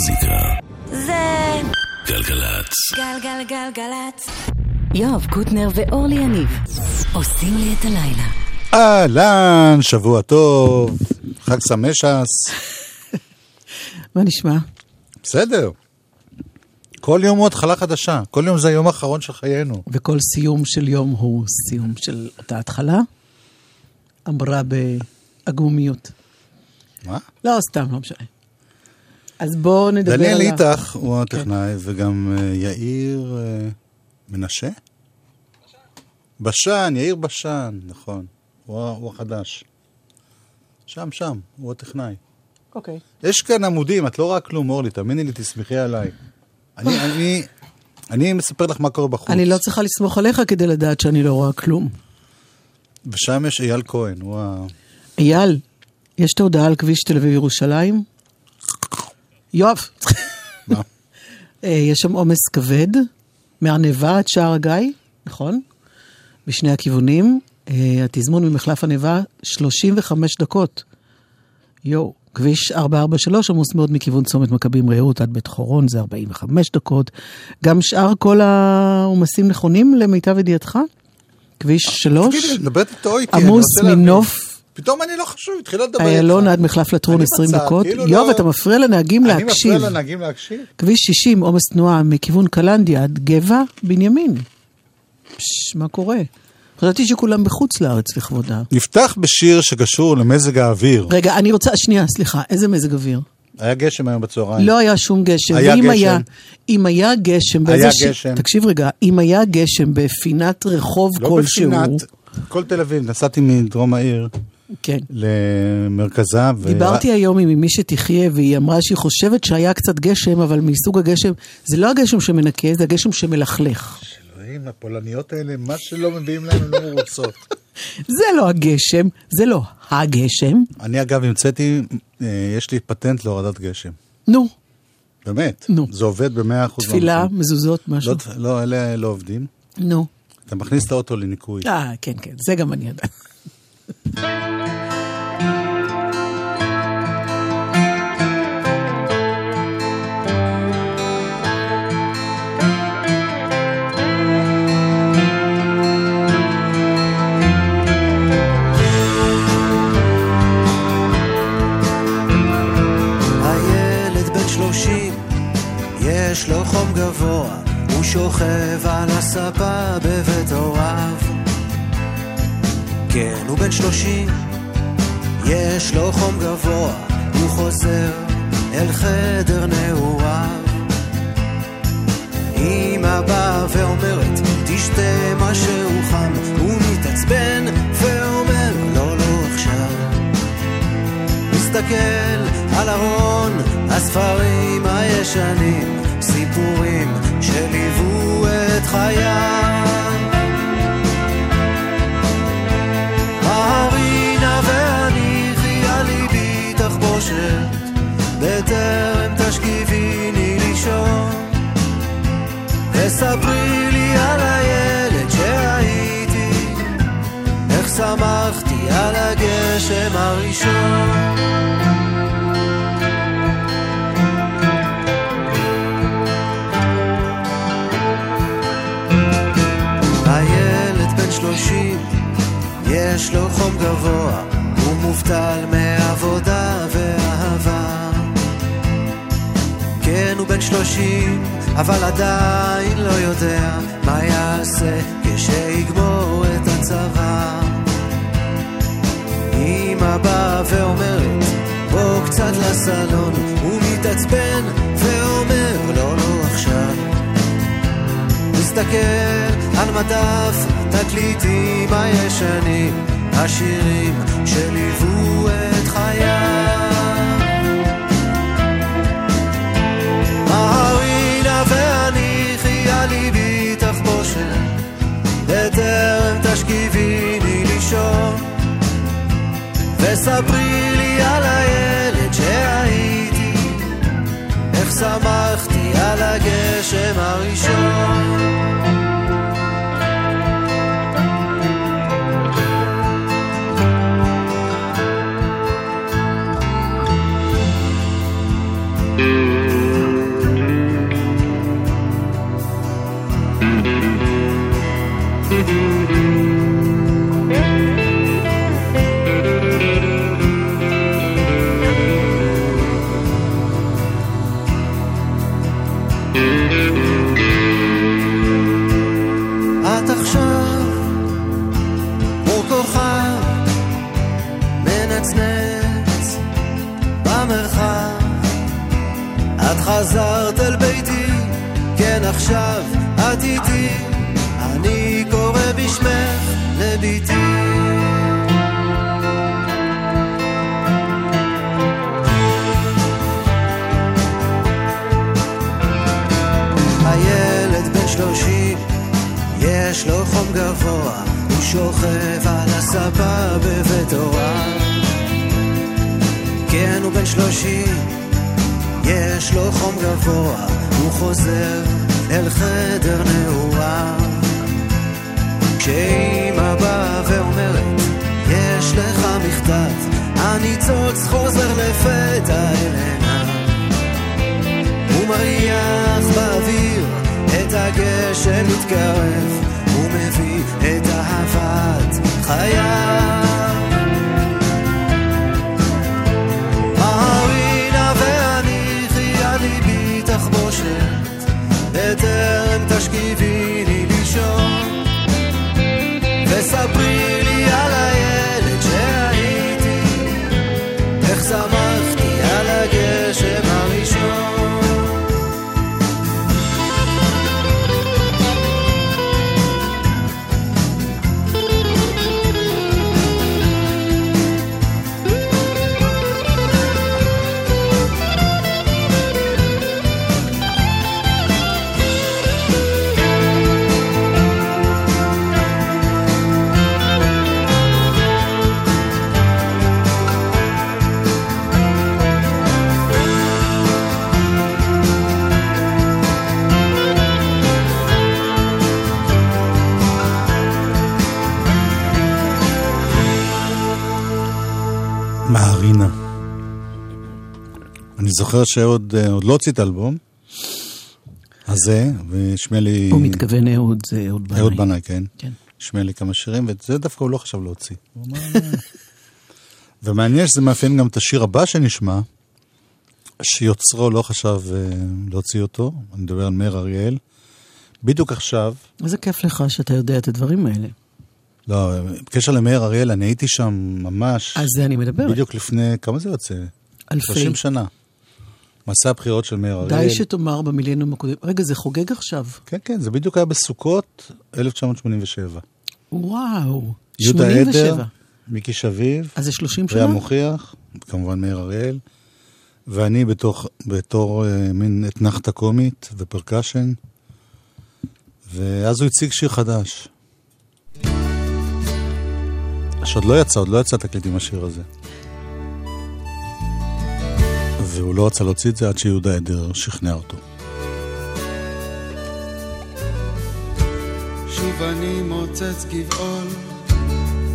המוזיקה. זה גלגלצ. גלגלגלגלצ. יואב קוטנר ואורלי יניב עושים לי את הלילה. אהלן, שבוע טוב, חג סמשס. מה נשמע? בסדר. כל יום הוא התחלה חדשה, כל יום זה היום האחרון של חיינו. וכל סיום של יום הוא סיום של אותה התחלה? אמרה בעגומיות. מה? לא, סתם, לא משנה. אז בואו נדבר דניאל על ה- איתך הוא הטכנאי, וגם אה, יאיר אה, מנשה? בשן, יאיר בשן, נכון. הוא החדש. שם, שם, הוא הטכנאי. אוקיי. יש כאן עמודים, את לא רואה כלום, אורלי, תאמיני לי, תסמכי עליי. אני, אני, אני מספר לך מה קורה בחוץ. אני לא צריכה לסמוך עליך כדי לדעת שאני לא רואה כלום. ושם יש אייל כהן, הוא ה... אייל, יש את ההודעה על כביש תל אביב-ירושלים? יואב. מה? אה, יש שם עומס כבד, מהענבה עד שער הגיא, נכון? בשני הכיוונים. אה, התזמון ממחלף ענבה, 35 דקות. יואו. כביש 443 עמוס מאוד מכיוון צומת מכבים רעות עד בית חורון, זה 45 דקות. גם שאר כל העומסים נכונים למיטב ידיעתך? כביש 3, תגידי, את מדברת איתו איתי, אני עמוס. מנוף פתאום אני לא חשוב, התחילה לדבר איילון איתך. עד מחלף לטרון אני 20 בצד, דקות. כאילו יואב, לא- אתה מפריע לנהגים להקשיב. אני מפריע לנהגים להקשיב? כביש 60, עומס תנועה מכיוון קלנדיה עד גבע, בנימין. פש, מה קורה? חשבתי שכולם בחוץ לארץ לכבודה. נפתח בשיר שקשור למזג האוויר. רגע, אני רוצה, שנייה, סליחה, איזה מזג אוויר? היה גשם היום בצהריים. לא היה שום גשם. היה ואם גשם. היה, אם היה גשם, היה באיזה ש- גשם. תקשיב רגע, אם היה גשם בפינת רחוב לא כלשהו, בפינת, כל תל אביב, נסעתי מדרום העיר כן. למרכזה. ו- דיברתי היום עם מי שתחיה, והיא אמרה שהיא חושבת שהיה קצת גשם, אבל מסוג הגשם, זה לא הגשם שמנקה, זה הגשם שמלכלך. אלוהים, הפולניות האלה, מה שלא מביאים להם הן לא מרוצות. זה לא הגשם, זה לא הגשם. אני אגב המצאתי, אה, יש לי פטנט להורדת גשם. נו, באמת. נו. זה עובד במאה אחוז. תפילה, מזוזות, משהו. לא, לא, אלה לא עובדים. נו. אתה מכניס את האוטו לניקוי. אה, כן, כן, זה גם אני יודעת. גבוה, הוא שוכב על הספה בבית הוריו. כן, הוא בן שלושים, יש לו חום גבוה, הוא חוזר אל חדר נעוריו. אמא באה ואומרת, תשתה משהו חם, הוא מתעצבן ואומר, לא, לא עכשיו. מסתכל על ארון הספרים הישנים, סיפורים שליוו את חייו. ההרינה והניחי על ליבי תחבושת, בטרם תשכיביני לישון. וספרי לי על הילד שהייתי, איך שמחתי על הגשם הראשון. יש לו חום גבוה, הוא מובטל מעבודה ואהבה. כן, הוא בן שלושים, אבל עדיין לא יודע מה יעשה כשיגמור את הצבא. אמא באה ואומרת, בוא קצת לסלון, הוא מתעצבן ואומר, לא, לא עכשיו. מסתכל על מדף תקליטים הישנים, השירים שליוו את חייו. ההרינה והניחי על ליבי תחבושת, בטרם תשכיביני לישון. וספרי לי על הילד שהייתי, איך שמחתי על הגשם הראשון. זוכר שעוד אה, לא הוציא את האלבום הזה, והשמיע לי... הוא מתכוון אהוד, זה אהוד בנאי. אהוד בנאי, כן. כן. השמיע לי כמה שירים, ואת זה דווקא הוא לא חשב להוציא. "אה." ומעניין שזה מאפיין גם את השיר הבא שנשמע, שיוצרו לא חשב אה, להוציא אותו, אני מדבר על מאיר אריאל. בדיוק עכשיו, איזה כיף לך שאתה יודע את הדברים האלה. לא, בקשר למאיר אריאל, אני הייתי שם ממש, על זה אני מדברת. בדיוק לפני, כמה זה יוצא? אלפי. 30 שנה. מסע הבחירות של מאיר אריאל. די שתאמר במילניום הקודם. רגע, זה חוגג עכשיו. כן, כן, זה בדיוק היה בסוכות 1987. וואו. יהודה 87. עדר, מיקי שביב, אז זה 30 ריה שנה? מוכיח, כמובן מאיר אריאל, ואני בתוך, בתור אה, מין אתנחתא קומית ופרקשן, ואז הוא הציג שיר חדש. שעוד לא יצא, עוד לא יצא תקליט עם השיר הזה. והוא לא רצה להוציא את זה עד שיהודה עדר שכנע אותו. שוב אני מוצץ גבעול,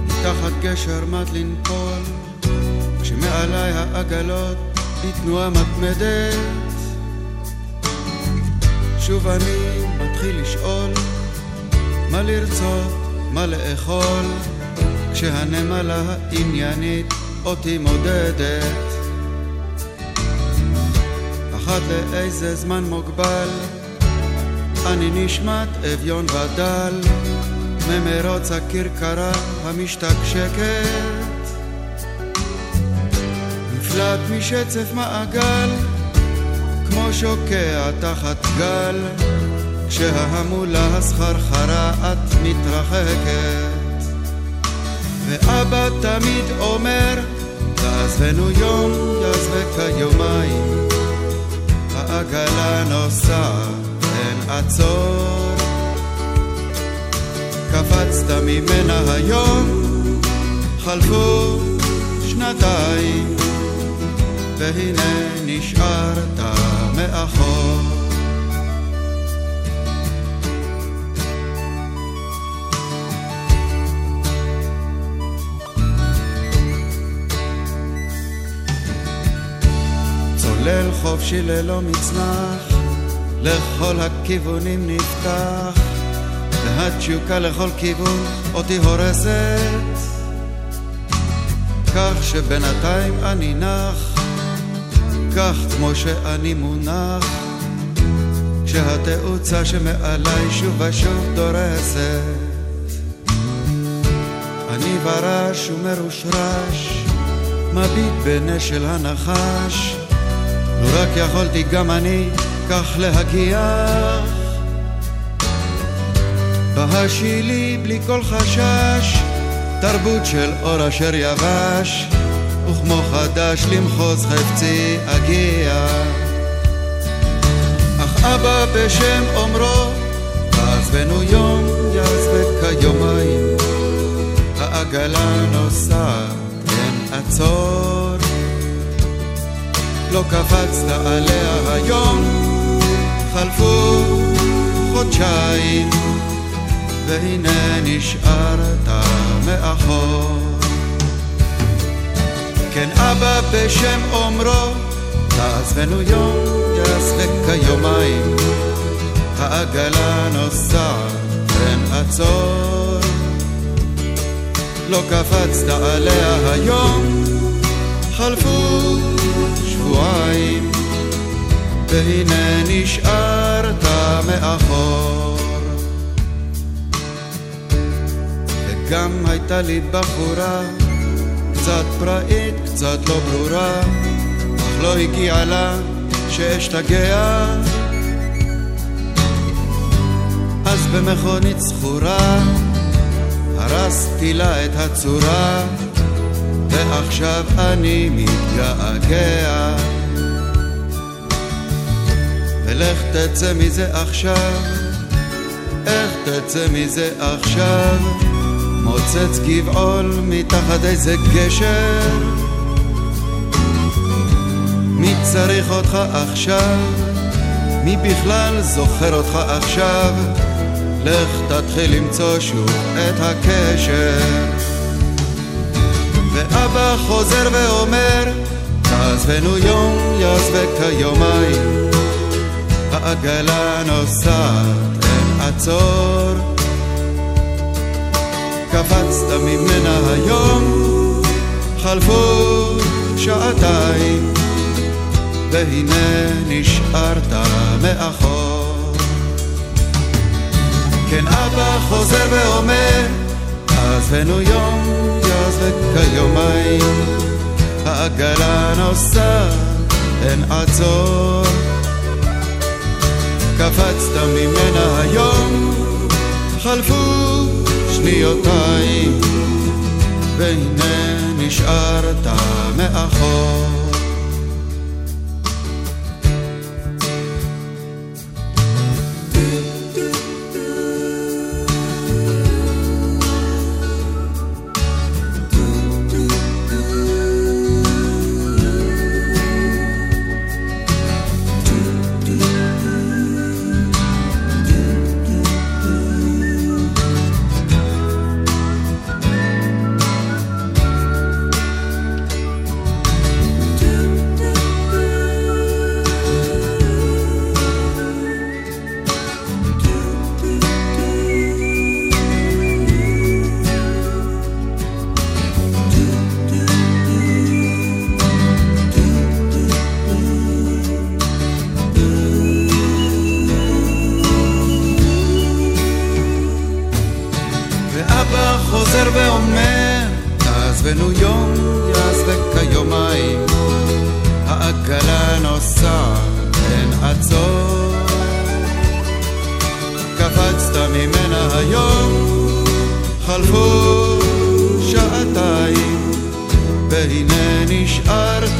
מתחת גשר מט לנפול, כשמעליי העגלות בתנועה מתמדת. שוב אני מתחיל לשאול, מה לרצות, מה לאכול, כשהנמלה העניינית אותי מודדת. אחת לאיזה זמן מוגבל, אני נשמט אביון ודל, ממרוץ הכרכרה המשתקשקת. נפלט משצף מעגל, כמו שוקע תחת גל, כשההמולה הסחרחרה את מתרחקת. ואבא תמיד אומר, תעזבנו יום, יעזבק יומיים, העגלה נוסעת, אין עצור. קפצת ממנה היום, חלפו שנתיים, והנה נשארת מאחור. צולל חופשי ללא מצנח, לכל הכיוונים נפתח, והתשוקה לכל כיוון אותי הורסת, כך שבינתיים אני נח, כך כמו שאני מונח, כשהתאוצה שמעליי שוב ושוב דורסת. אני ברש ומרושרש, מביט בנשל הנחש, לו רק יכולתי גם אני כך להגיח בהשילי בלי כל חשש תרבות של אור אשר יבש וכמו חדש למחוז חפצי אגיע. אך אבא בשם אומרו תעזבנו יום יעזבק כיומיים העגלה נוסעת אין עצור לא קפצת עליה היום חלפו חודשיים והנה נשארת מאחור. כן אבא בשם אומרו, תעזבנו יום, יעזבק כיומיים, העגלה נוסעת, אין עצור. לא קפצת עליה היום, חלפו שבועיים, והנה נשארת מאחור. גם הייתה לי בחורה, קצת פראית, קצת לא ברורה, אך לא הגיעה לה שאשתגע. אז במכונית זכורה, הרסתי לה את הצורה, ועכשיו אני מתגעגע. ולך תצא מזה עכשיו, איך תצא מזה עכשיו? מוצץ גבעול מתחת איזה גשר מי צריך אותך עכשיו? מי בכלל זוכר אותך עכשיו? לך תתחיל למצוא שוב את הקשר ואבא חוזר ואומר תעזבנו יום יעזבק כיומיים העגלה נוסעת אין עצור קפצת ממנה היום, חלפו שעתיים, והנה נשארת מאחור. כן אבא חוזר ואומר, עזבנו יום, יעזבק כיומיים, העגלה נוסעת, אין עצור. קפצת ממנה היום, חלפו שניותיים, והנה נשארת מאחור. אצלנו יום יעש וכיומיים, העגלה נוסעת אין עצור. קפצת ממנה היום, חלפו שעתיים, והנה נשארת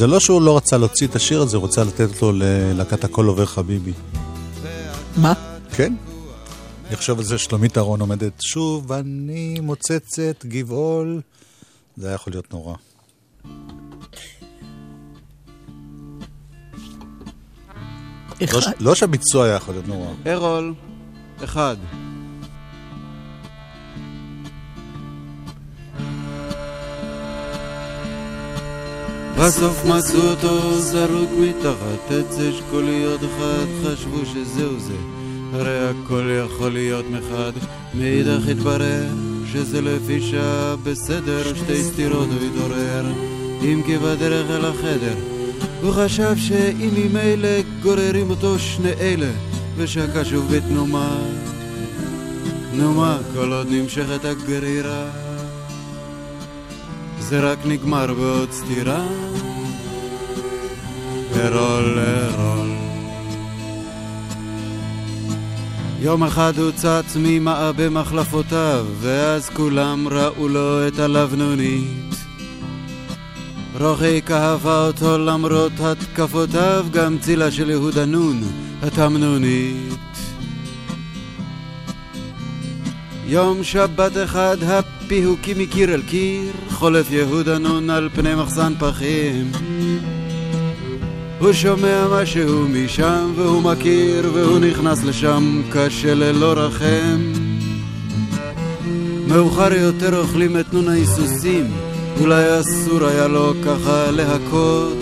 וזה לא שהוא לא רצה להוציא את השיר הזה, הוא רצה לתת אותו ללהקת הכל עובר חביבי. מה? כן. אני חושב על זה שלומית אהרון עומדת, שוב אני מוצצת גבעול. זה היה יכול להיות נורא. לא לא שהביצוע היה יכול להיות נורא. ארול, אחד. בסוף מצאו אותו זרוק מתחת עץ אשכוליות אחד, חשבו שזהו זה, הרי הכל יכול להיות מחד. מאידך התברר שזה לפי שעה בסדר, שתי סתירות הוא התעורר, אם כי בדרך אל החדר. הוא חשב שאם ממילא גוררים אותו שני אלה, ושקע שוב בתנומה. נו מה, כל עוד נמשכת הגרירה, זה רק נגמר בעוד סתירה. ארול, ארול. יום אחד הוא צץ ממעבה מחלפותיו, ואז כולם ראו לו את הלבנונית. רוחי אהבה אותו למרות התקפותיו, גם צילה של יהודה נון, התמנונית. יום שבת אחד הפיהוקים מקיר אל קיר, חולף יהודה נון על פני מחסן פחים. הוא שומע משהו משם והוא מכיר והוא נכנס לשם קשה ללא רחם. מאוחר יותר אוכלים את נון ההיסוסים, אולי אסור היה לו ככה להכות.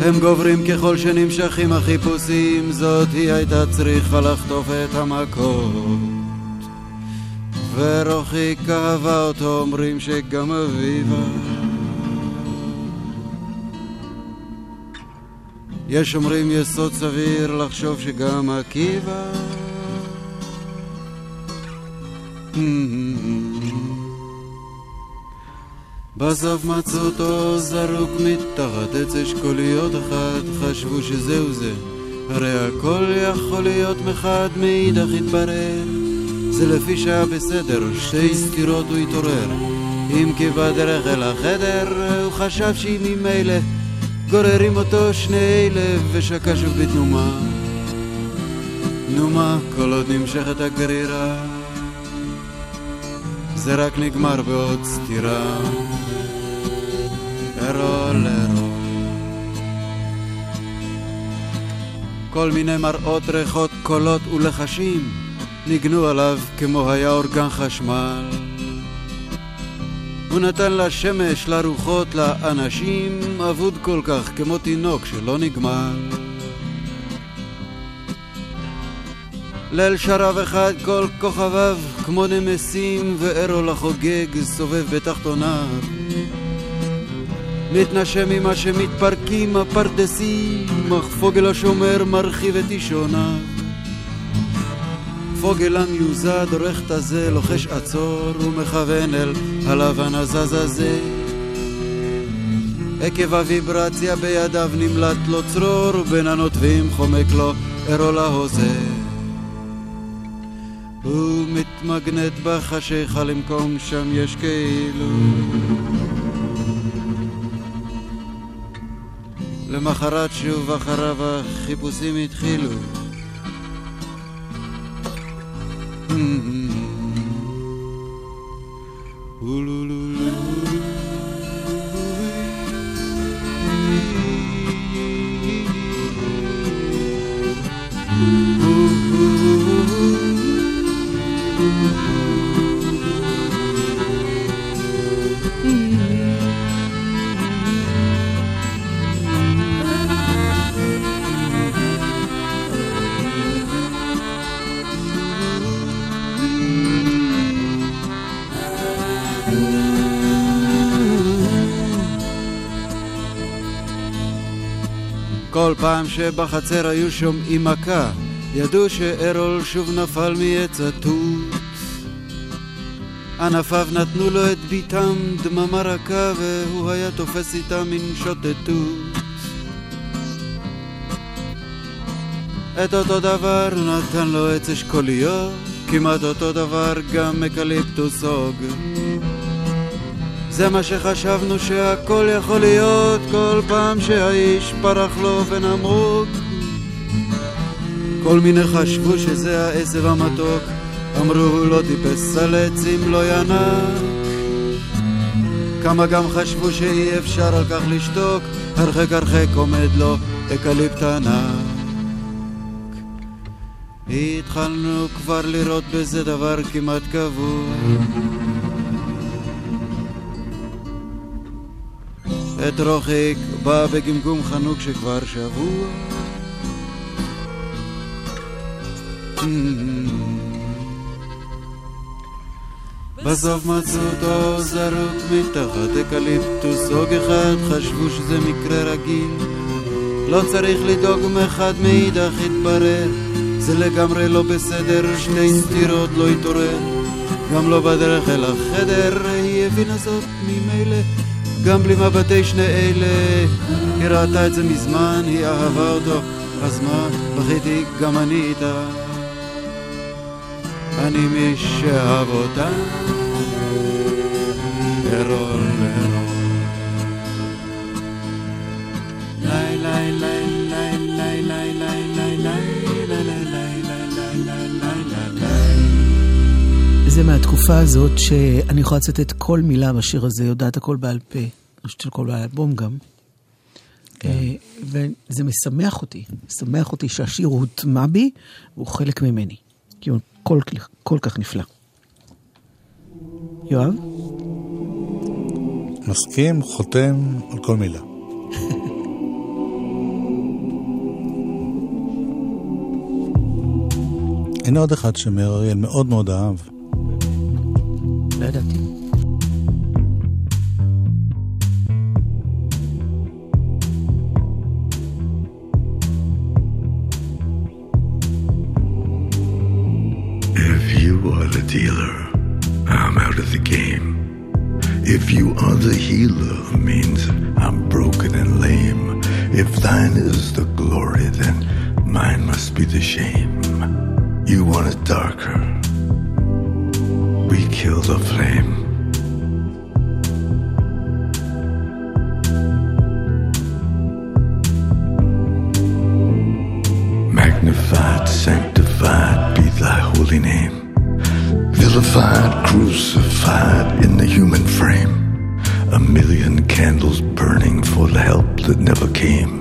הם גוברים ככל שנמשכים החיפושים, זאת היא הייתה צריכה לחטוף את המכות. ורוחי כאבה אותו, אומרים שגם אביבה. יש אומרים יסוד סביר לחשוב שגם עקיבא. בסוף מצאו אותו זרוק מתחת עץ אשכוליות אחת, חשבו שזהו זה. הרי הכל יכול להיות מחד, מאידך התברר. זה לפי שהיה בסדר, שתי סתירות הוא התעורר. אם כי בדרך אל החדר, הוא חשב שאם ממילא גוררים אותו שני אלה, ושקע שוב בתנומה. נו כל עוד נמשכת הגרירה, זה רק נגמר בעוד סתירה. ארול ארול. כל מיני מראות, ריחות, קולות ולחשים ניגנו עליו כמו היה אורגן חשמל. הוא נתן לשמש, לרוחות, לאנשים, אבוד כל כך כמו תינוק שלא נגמל. ליל שרב אחד כל כוכביו כמו נמסים וארול החוגג סובב בתחתוניו מתנשם ממה שמתפרקים הפרדסים אך פוגל השומר מרחיב את אישוניו פוגל המיוזד עורך את הזה לוחש עצור ומכוון אל הלבן הזז הזה עקב הוויברציה בידיו נמלט לו צרור ובין הנוטבים חומק לו ארול ההוזה הוא מתמגנט בחשיכה למקום שם יש כאילו. למחרת שוב אחריו החיפושים התחילו כל שבחצר היו שומעים מכה, ידעו שארול שוב נפל מעץ התות. ענפיו נתנו לו את ביתם דממה רכה, והוא היה תופס איתם מין שוטטות. את אותו דבר נתן לו עץ אשכוליות, כמעט אותו דבר גם אקליפטוס הוג. זה מה שחשבנו שהכל יכול להיות כל פעם שהאיש פרח לו ונמרוק כל מיני חשבו שזה העשב המתוק אמרו הוא לא טיפס על עצים לא ינק כמה גם חשבו שאי אפשר על כך לשתוק הרחק הרחק עומד לו אקליפטוס ענק. התחלנו כבר לראות בזה דבר כמעט קבוע. את רוחיק בא בגמגום חנוק שכבר שבוע. בסוף מצאו אותו זרוק מתחת אקליפטוס הוג אחד חשבו שזה מקרה רגיל. לא צריך לדאוג מחד מאידך התברר זה לגמרי לא בסדר שתי סטירות לא התעורר גם לא בדרך אל החדר היא הבינה זאת ממילא גם בלי מבטי שני אלה היא ראתה את זה מזמן היא אהבה אותו אז מה? בכיתי גם אני איתה. אני מי שאהב אותה. ארול ארול זה מהתקופה הזאת שאני יכולה לצטט כל מילה בשיר הזה, יודעת הכל בעל פה. אני חושבת שכל האלבום גם. אה, וזה משמח אותי, משמח אותי שהשיר הוטמע בי, והוא חלק ממני. כי הוא כל, כל כך נפלא. יואב? מסכים, חותם על כל מילה. הנה עוד אחד שמאיר אריאל מאוד מאוד אהב. If you are the dealer, I'm out of the game. If you are the healer, means I'm broken and lame. If thine is the glory, then mine must be the shame. You want it darker we kill the flame. Magnified, sanctified be thy holy name. Vilified, crucified in the human frame. A million candles burning for the help that never came.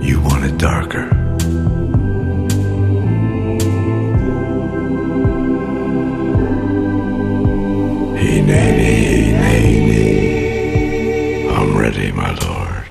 You want it darker. Nay, nay. I'm ready, my lord.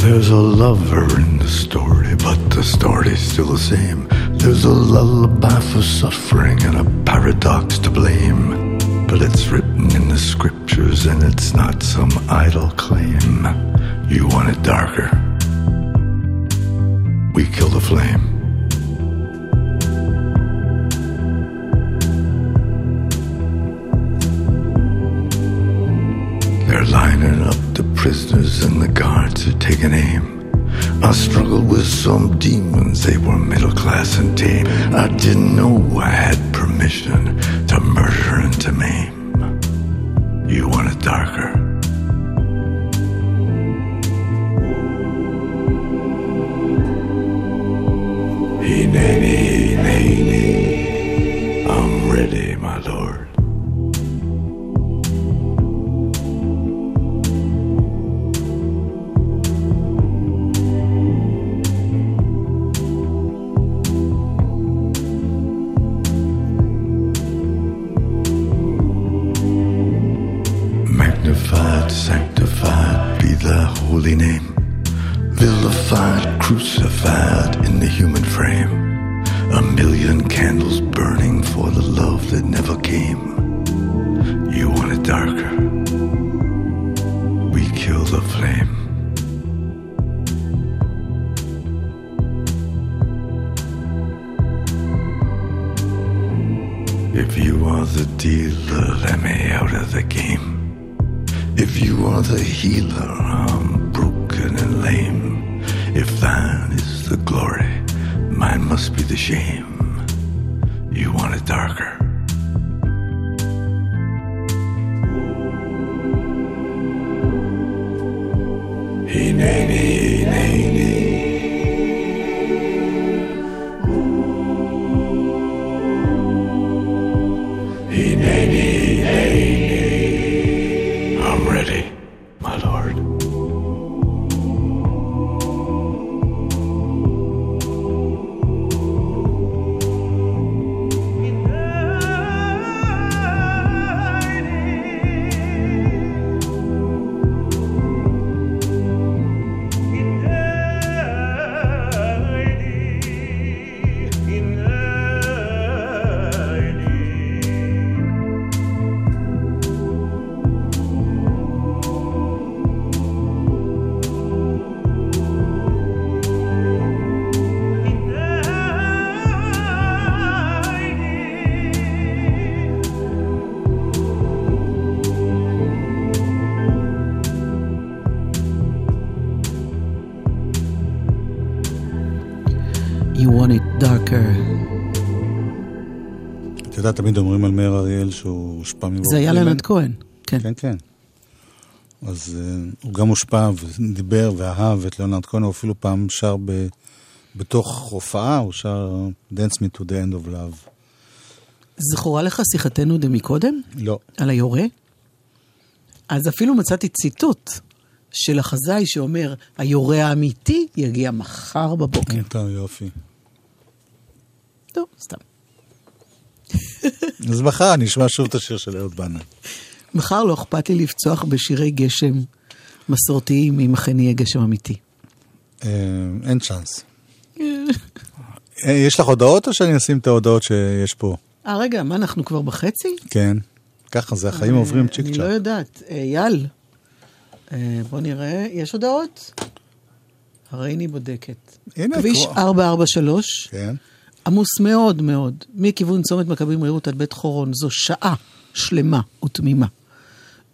There's a lover in the story, but the story's still the same. There's a lullaby for suffering and a paradox to blame. But it's written in the scriptures and it's not some idle claim. You want it darker. We kill the flame. They're lining up the prisoners and the guards are taking aim. I struggled with some demons, they were middle class and tame. I didn't know I had permission to murder and to maim. You want it darker. Nay, nay, nay, nay. I'm ready, my lord. Magnified, sanctified be thy holy name. Vilified, crucified in the human frame. A million candles burning for the love that never came. You want it darker. We kill the flame. If you are the dealer, let me out of the game. If you are the healer, I'm broken and lame. If thine is the glory, mine must be the shame. You want it darker. Nay, want it darker. את יודעת, תמיד אומרים על מאיר אריאל שהוא הושפע מוורט זה היה. לנד כהן. כן. כן, כן. אז uh, הוא גם הושפע ודיבר ואהב את ליאונרד כהן, הוא אפילו פעם שר ב, בתוך הופעה, הוא שר Dance Me to the End of Love. זכורה לך שיחתנו דמקודם? לא. על היורה? אז אפילו מצאתי ציטוט של החזאי שאומר, היורה האמיתי יגיע מחר בבוקר. יופי. טוב, סתם. אז מחר נשמע שוב את השיר של אהוד בנאי. מחר לא אכפת לי לפצוח בשירי גשם מסורתיים, אם אכן יהיה גשם אמיתי. אה, אין צ'אנס. אה, יש לך הודעות או שאני אשים את ההודעות שיש פה? אה, רגע, מה, אנחנו כבר בחצי? כן. ככה זה, החיים עוברים צ'יק אני צ'אק. לא יודעת. אה, אייל, אה, בוא נראה, יש הודעות? הרי אני בודקת. הנה, כביש כבר. 443, כן. עמוס מאוד מאוד, מכיוון צומת מכבים רעות עד בית חורון, זו שעה שלמה ותמימה.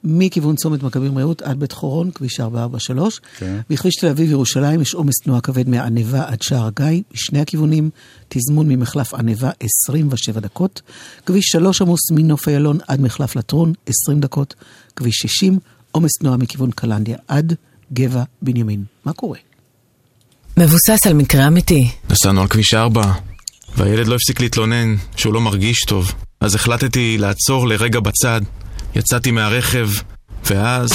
מכיוון צומת מכבים רעות עד בית חורון, כביש 443. כן. בכביש תל אביב-ירושלים יש עומס תנועה כבד מהענבה עד שער הגיא, בשני הכיוונים, תזמון ממחלף ענבה 27 דקות. כביש 3 עמוס מנוף איילון עד מחלף לטרון 20 דקות. כביש 60, עומס תנועה מכיוון קלנדיה עד גבע בנימין. מה קורה? מבוסס על מקרה אמיתי. נסענו על כביש 4, והילד לא הפסיק להתלונן שהוא לא מרגיש טוב. אז החלטתי לעצור לרגע בצד, יצאתי מהרכב, ואז...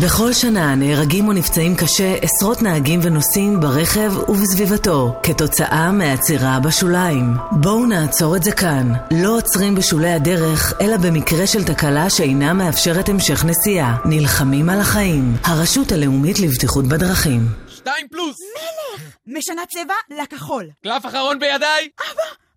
בכל שנה נהרגים או נפצעים קשה עשרות נהגים ונוסעים ברכב ובסביבתו כתוצאה מעצירה בשוליים. בואו נעצור את זה כאן. לא עוצרים בשולי הדרך, אלא במקרה של תקלה שאינה מאפשרת המשך נסיעה. נלחמים על החיים. הרשות הלאומית לבטיחות בדרכים. שתיים פלוס! משנה צבע לכחול. קלף אחרון בידיי!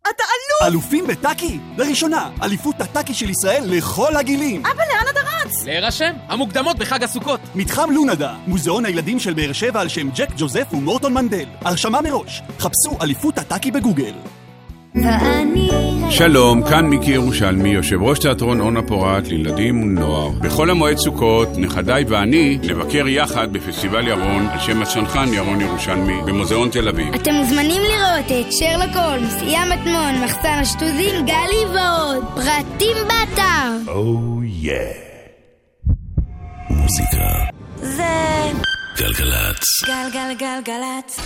אתה אלוף! אלופים בטאקי? לראשונה, אליפות הטאקי של ישראל לכל הגילים. אבא, לאן אתה רץ? להירשם, המוקדמות בחג הסוכות. מתחם לונדה, מוזיאון הילדים של באר שבע על שם ג'ק ג'וזף ומורטון מנדל. הרשמה מראש. חפשו אליפות הטאקי בגוגל. ואני... שלום, כאן מיקי ירושלמי, יושב ראש תיאטרון אורנה פורת לילדים ונוער. בחול המועד סוכות, נכדיי ואני נבקר יחד בפסטיבל ירון על שם הצנחן ירון ירושלמי במוזיאון תל אביב. אתם מוזמנים לראות את שרלוק הולמס, ים מטמון, מחסן השטוזים, גלי ועוד. פרטים באתר. Oh yeah. מוזיקה. זה... גלגלצ. גלגלגלגלצ.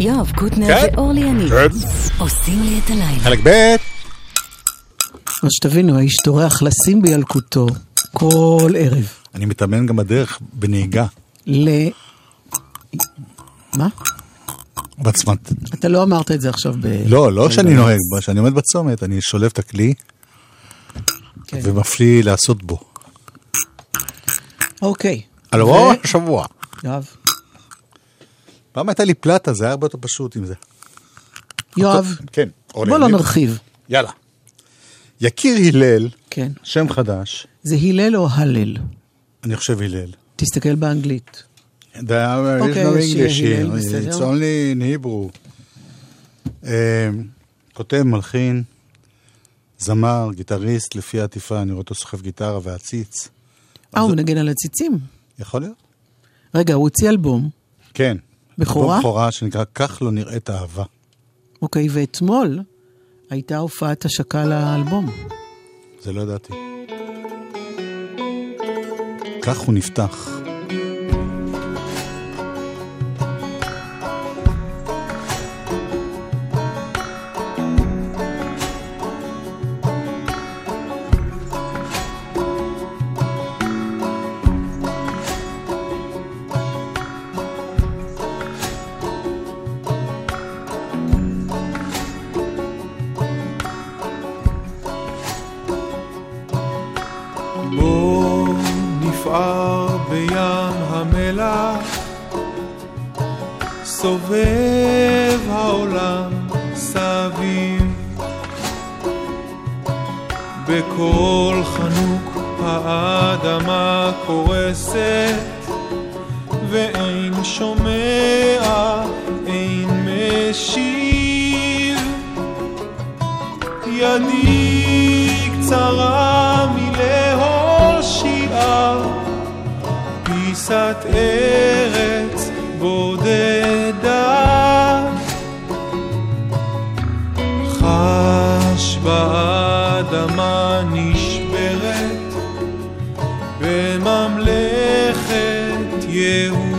יואב קוטנר כן. ואורלי יניב כן. עושים לי את הלילה. חלק ב' אז שתבינו, האיש טורח לשים בילקוטו כל ערב. אני מתאמן גם בדרך בנהיגה. ל... מה? בעצמת... אתה לא אמרת את זה עכשיו ב... לא, לא שאני בגל"צ. נוהג, כשאני עומד בצומת, אני שולף את הכלי כן. ומפליא לעשות בו. אוקיי. על רוב השבוע. יואב. פעם הייתה לי פלטה, זה היה הרבה יותר פשוט עם זה. יואב, כן. בוא לא נרחיב. יאללה. יקיר הלל, כן. שם חדש, זה הלל או הלל? אני חושב הלל. תסתכל באנגלית. The, אוקיי, no שיהיה English הלל, here, בסדר. it's only in Hebrew. אה, כותב, מלחין, זמר, גיטריסט, לפי העטיפה, אני רואה אותו סוחב גיטרה ועציץ. אה, הוא מנגן על הציצים. יכול להיות? רגע, הוא הוציא אלבום. כן. בכורה? אלבום בכורה שנקרא "כך לא נראית אהבה". אוקיי, ואתמול הייתה הופעת השקה לאלבום. זה לא ידעתי. כך הוא נפתח. eu.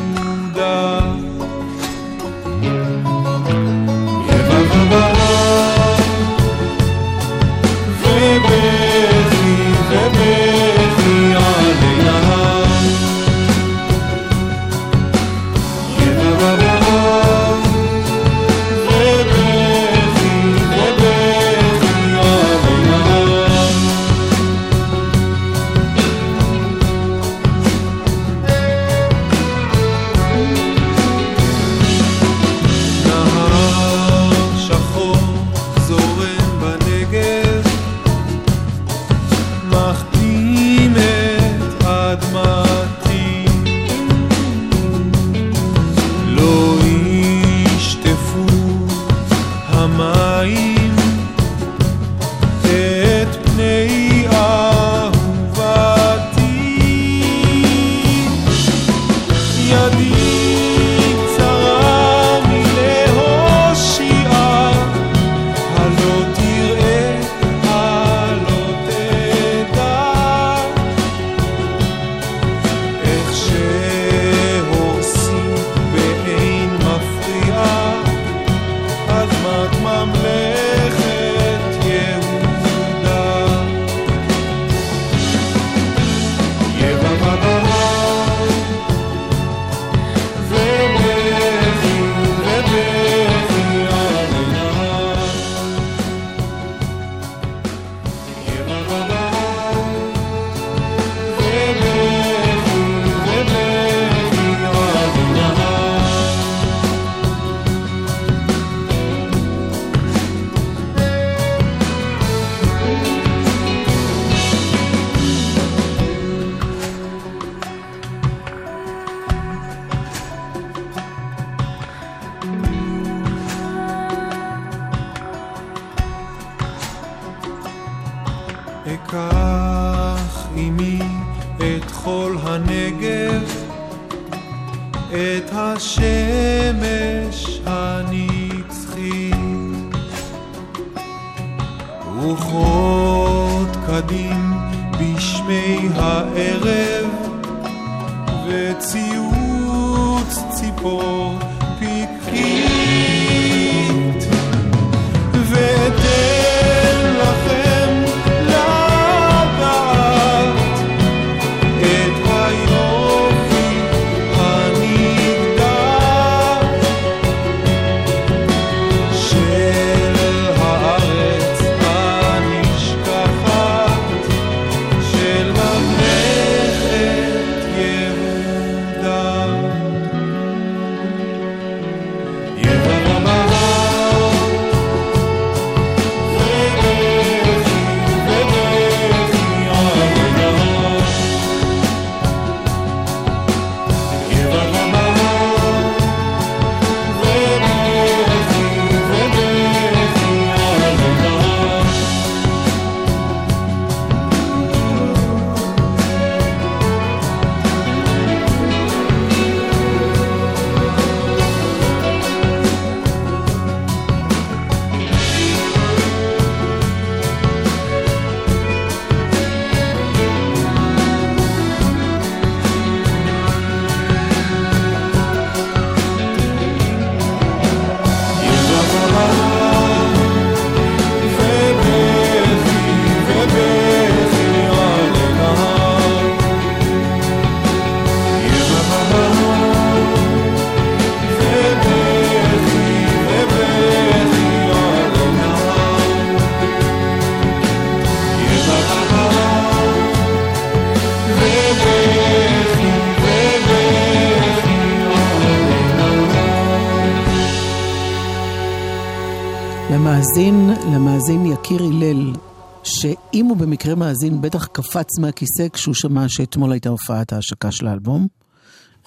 במקרה מאזין, בטח קפץ מהכיסא כשהוא שמע שאתמול הייתה הופעת ההשקה של האלבום.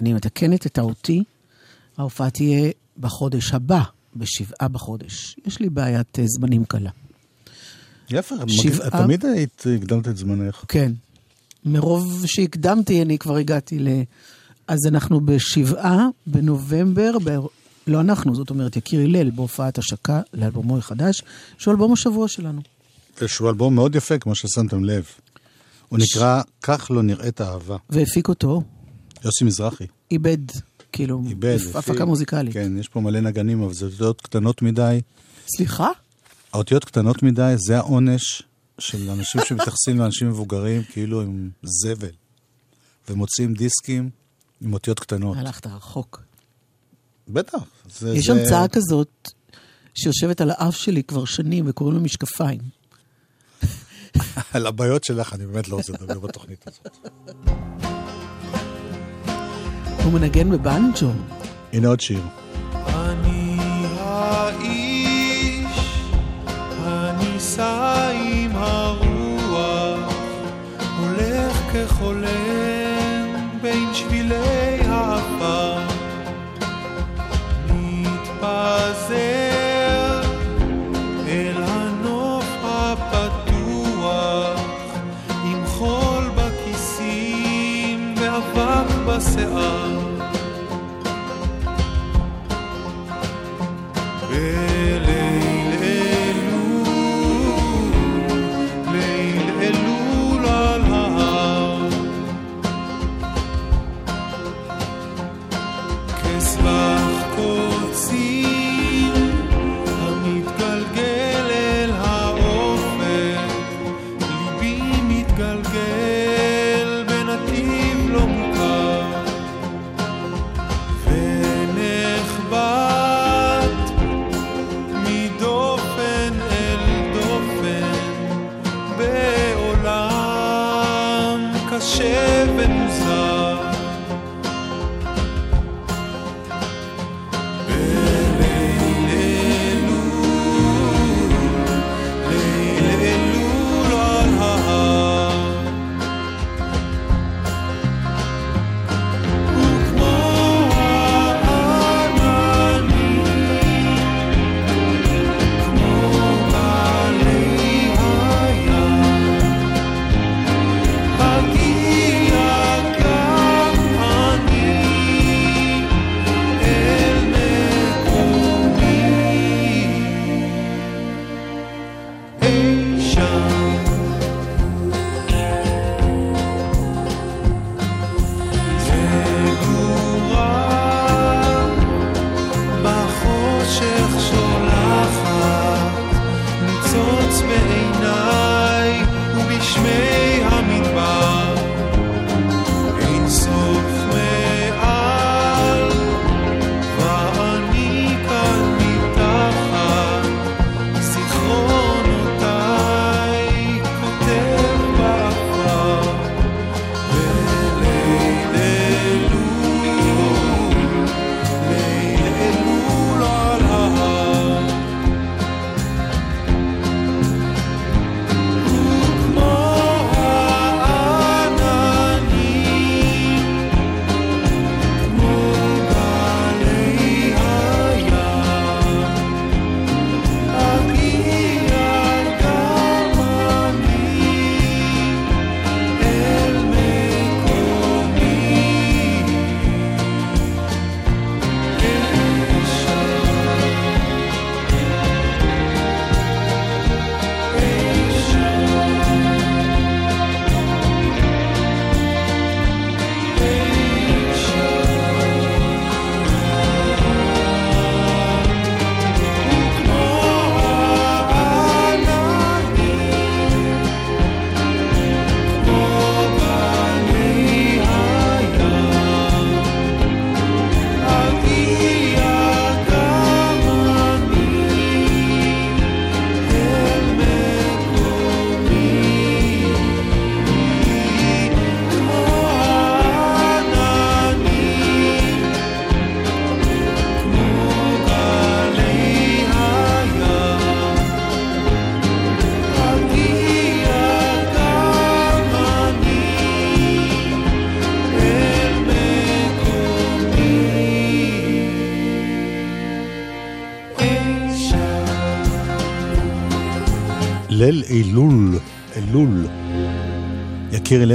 אני מתקנת את טעותי, ההופעה תהיה בחודש הבא, בשבעה בחודש. יש לי בעיית אה, זמנים קלה. יפה, שבעה- את תמיד היית, הקדמת את זמנך. כן. מרוב שהקדמתי, אני כבר הגעתי ל... אז אנחנו בשבעה בנובמבר, ב... לא אנחנו, זאת אומרת, יקיר הלל, בהופעת השקה לאלבומו החדש, שהוא אלבום השבוע שלנו. שהוא אלבום מאוד יפה, כמו ששמתם לב. הוא נקרא "כך לא נראית אהבה". והפיק אותו, יוסי מזרחי. איבד, כאילו, איבד. הפקה מוזיקלית. כן, יש פה מלא נגנים, אבל זה אותיות קטנות מדי. סליחה? האותיות קטנות מדי, זה העונש של אנשים שמתייחסים לאנשים מבוגרים כאילו הם זבל. ומוציאים דיסקים עם אותיות קטנות. הלכת רחוק. בטח. זה, יש זה... המצאה כזאת שיושבת על האף שלי כבר שנים וקוראים לה משקפיים. על הבעיות שלך אני באמת לא רוצה לדבר בתוכנית הזאת. הוא מנגן בבנג'ו. הנה עוד שיר. אני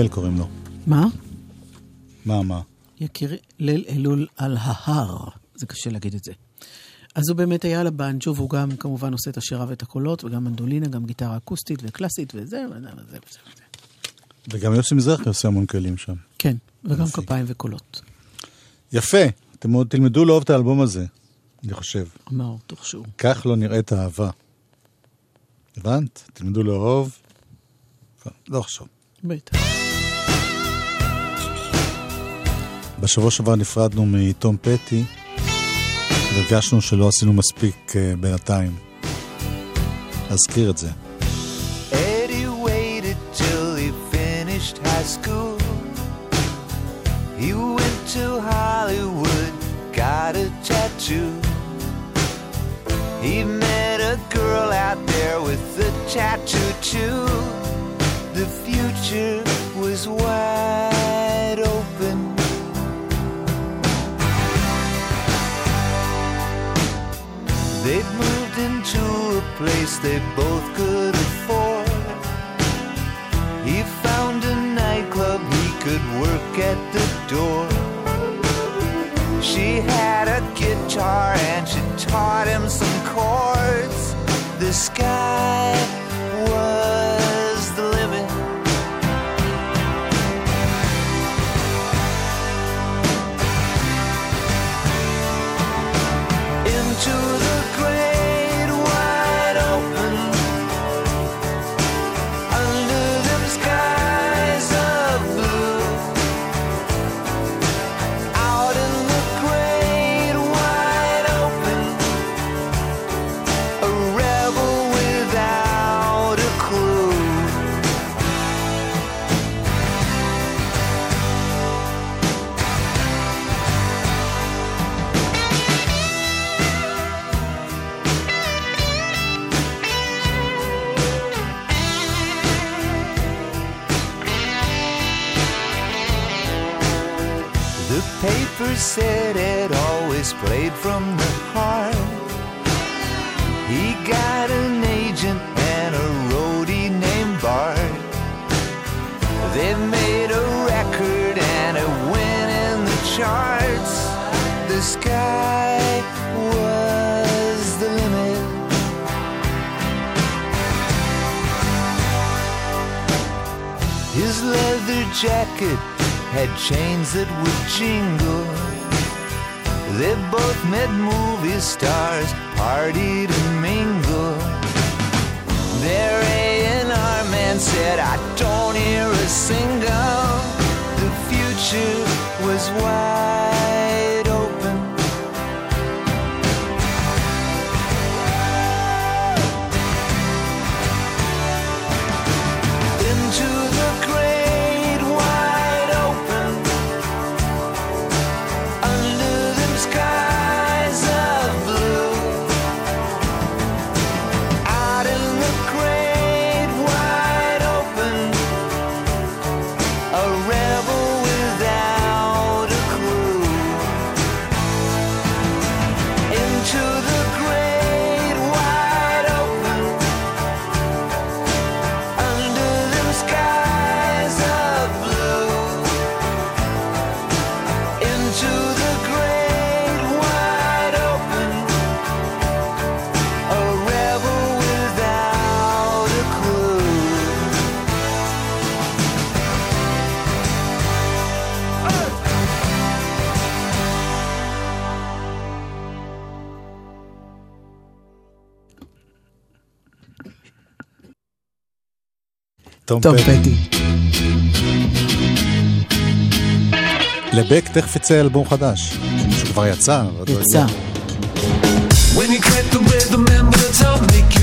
הלל קוראים לו. מה? מה, מה? יקיר ליל אלול על ההר. זה קשה להגיד את זה. אז הוא באמת היה על הבנג'ו, והוא גם כמובן עושה את השירה ואת הקולות, וגם מנדולינה, גם גיטרה אקוסטית וקלאסית וזה, וזה, וזה, וזה. וגם יוסי מזרחי עושה המון כלים שם. כן, וגם כפיים וקולות. יפה, אתם עוד תלמדו לאהוב את האלבום הזה, אני חושב. אמר, תוך שהוא. כך לא נראית אהבה. הבנת? תלמדו לאהוב. לא חשוב. בטח. בשבוע שעבר נפרדנו מתום פטי, והרגשנו שלא עשינו מספיק uh, בינתיים. להזכיר את זה. He met a girl out there with a tattoo too. The future was wide place they both could afford. He found a nightclub he could work at the door. She had a guitar and she taught him some chords. The sky said it always played from the heart. He got an agent and a roadie named Bart. They made a record and it went in the charts. The sky was the limit. His leather jacket had chains that would jingle. They both met movie stars, partied and mingled. Their A&R man said, I don't hear a single. The future was wide תום טוב, פטי. פטי. לבק תכף יצא אלבום חדש. שכבר יצא. אבל עוד לא יצא. When you get the rhythm and the time make you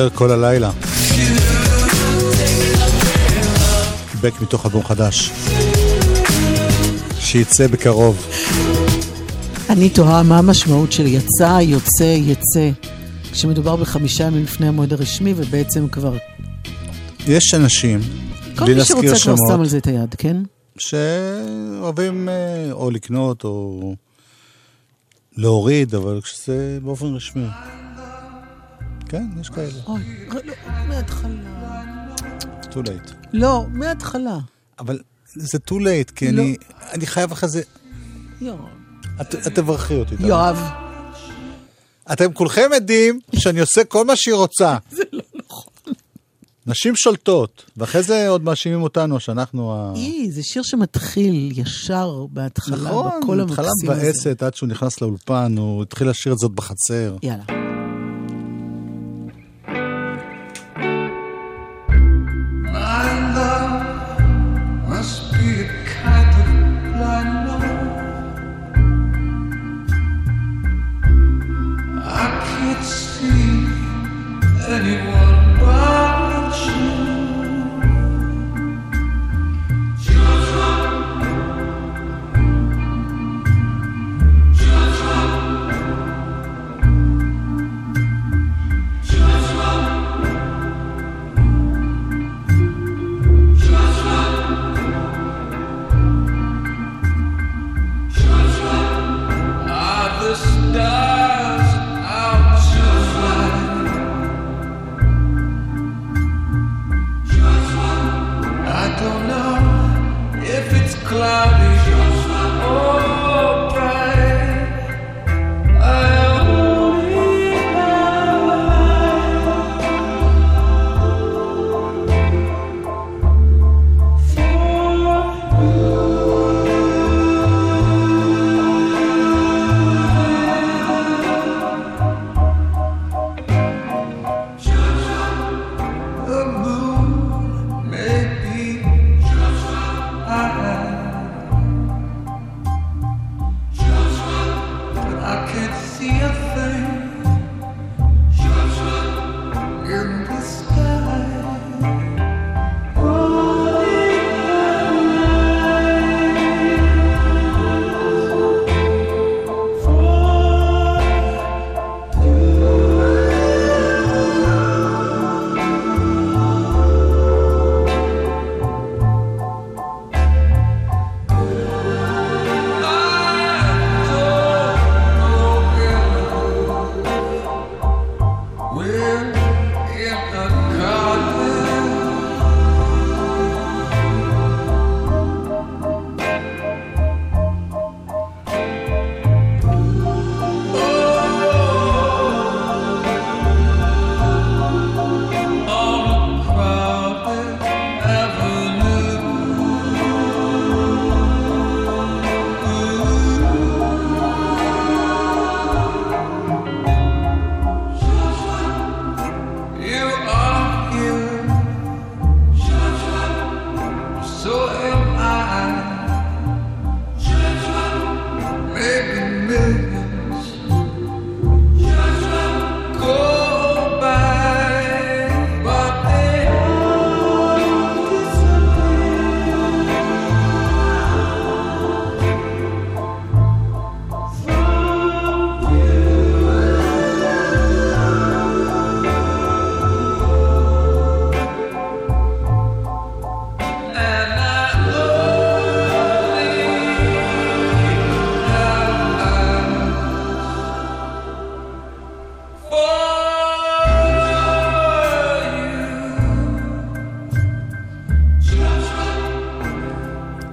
ער כל הלילה. בק מתוך אלבום חדש. שיצא בקרוב. אני תוהה מה המשמעות של יצא, יוצא, יצא, כשמדובר בחמישה ימים לפני המועד הרשמי, ובעצם כבר... יש אנשים, כל בלי מי להזכיר שרוצה כבר שם שמות, על זה את היד, כן? שאוהבים אה, או לקנות או להוריד, אבל כשזה באופן רשמי. כן, יש כאלה. אוי, לא, מההתחלה. too late. לא, מההתחלה. אבל זה too late, כי לא. אני, אני חייב אחרי זה... יואב. את, את תברכי אותי. יואב. אתם כולכם עדים שאני עושה כל מה שהיא רוצה. זה לא נכון. נשים שולטות, ואחרי זה עוד מאשימים אותנו שאנחנו ה... אי, זה שיר שמתחיל ישר בהתחלה, נכון, בקול התחלה המקסים הזה. מבאסת עד שהוא נכנס לאולפן, הוא התחיל לשיר את זאת בחצר. יאללה.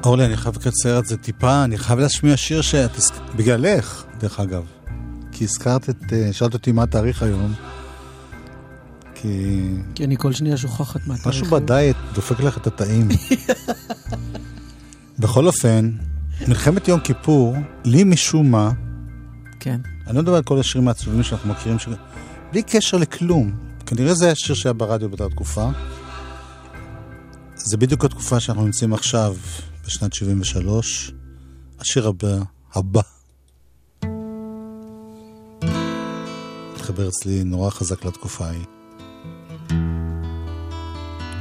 אורלי, אני חייב לקצר את זה טיפה, אני חייב להשמיע שיר שאת... בגללך, דרך אגב. כי הזכרת את... אה, שאלת אותי מה התאריך היום. כי... כי אני כל שנייה שוכחת מהתאריך. משהו בדיאט דופק לך את התאים. בכל אופן, מלחמת יום כיפור, לי משום מה, כן. אני לא מדבר על כל השירים העצובים שאנחנו מכירים, ש... בלי קשר לכלום. כנראה זה השיר שהיה ברדיו באותה תקופה. זה בדיוק התקופה שאנחנו נמצאים עכשיו, בשנת 73. השיר הבא, הבא, התחבר אצלי נורא חזק לתקופה ההיא.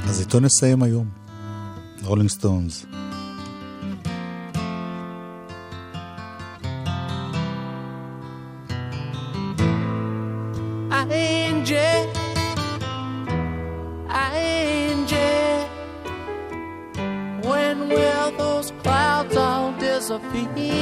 אז איתו נסיים היום. Rolling Stones. be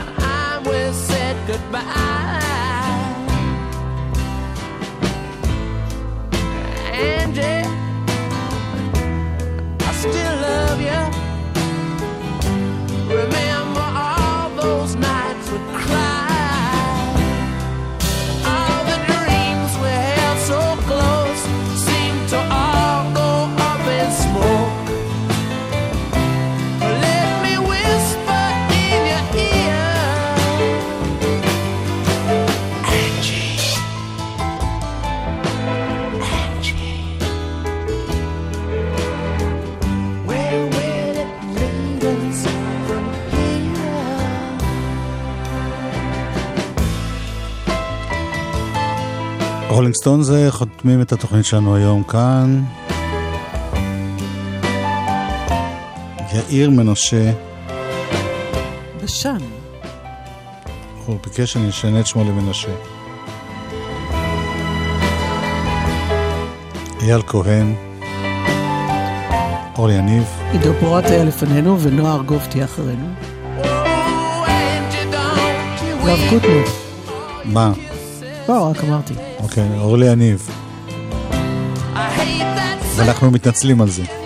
and I will said goodbye. Angel. Rolling Stones אה, חותמים את התוכנית שלנו היום כאן. יאיר מנשה, בשן. הוא ביקש שאני אשנה את שמו למנשה. אייל כהן, אור יניב, עידו פורט היה לפנינו ונועה ארגוב תהיה אחרינו. יואב קוטנר. מה? לא, רק אמרתי. אוקיי, אורלי יניב. ואנחנו מתנצלים על זה.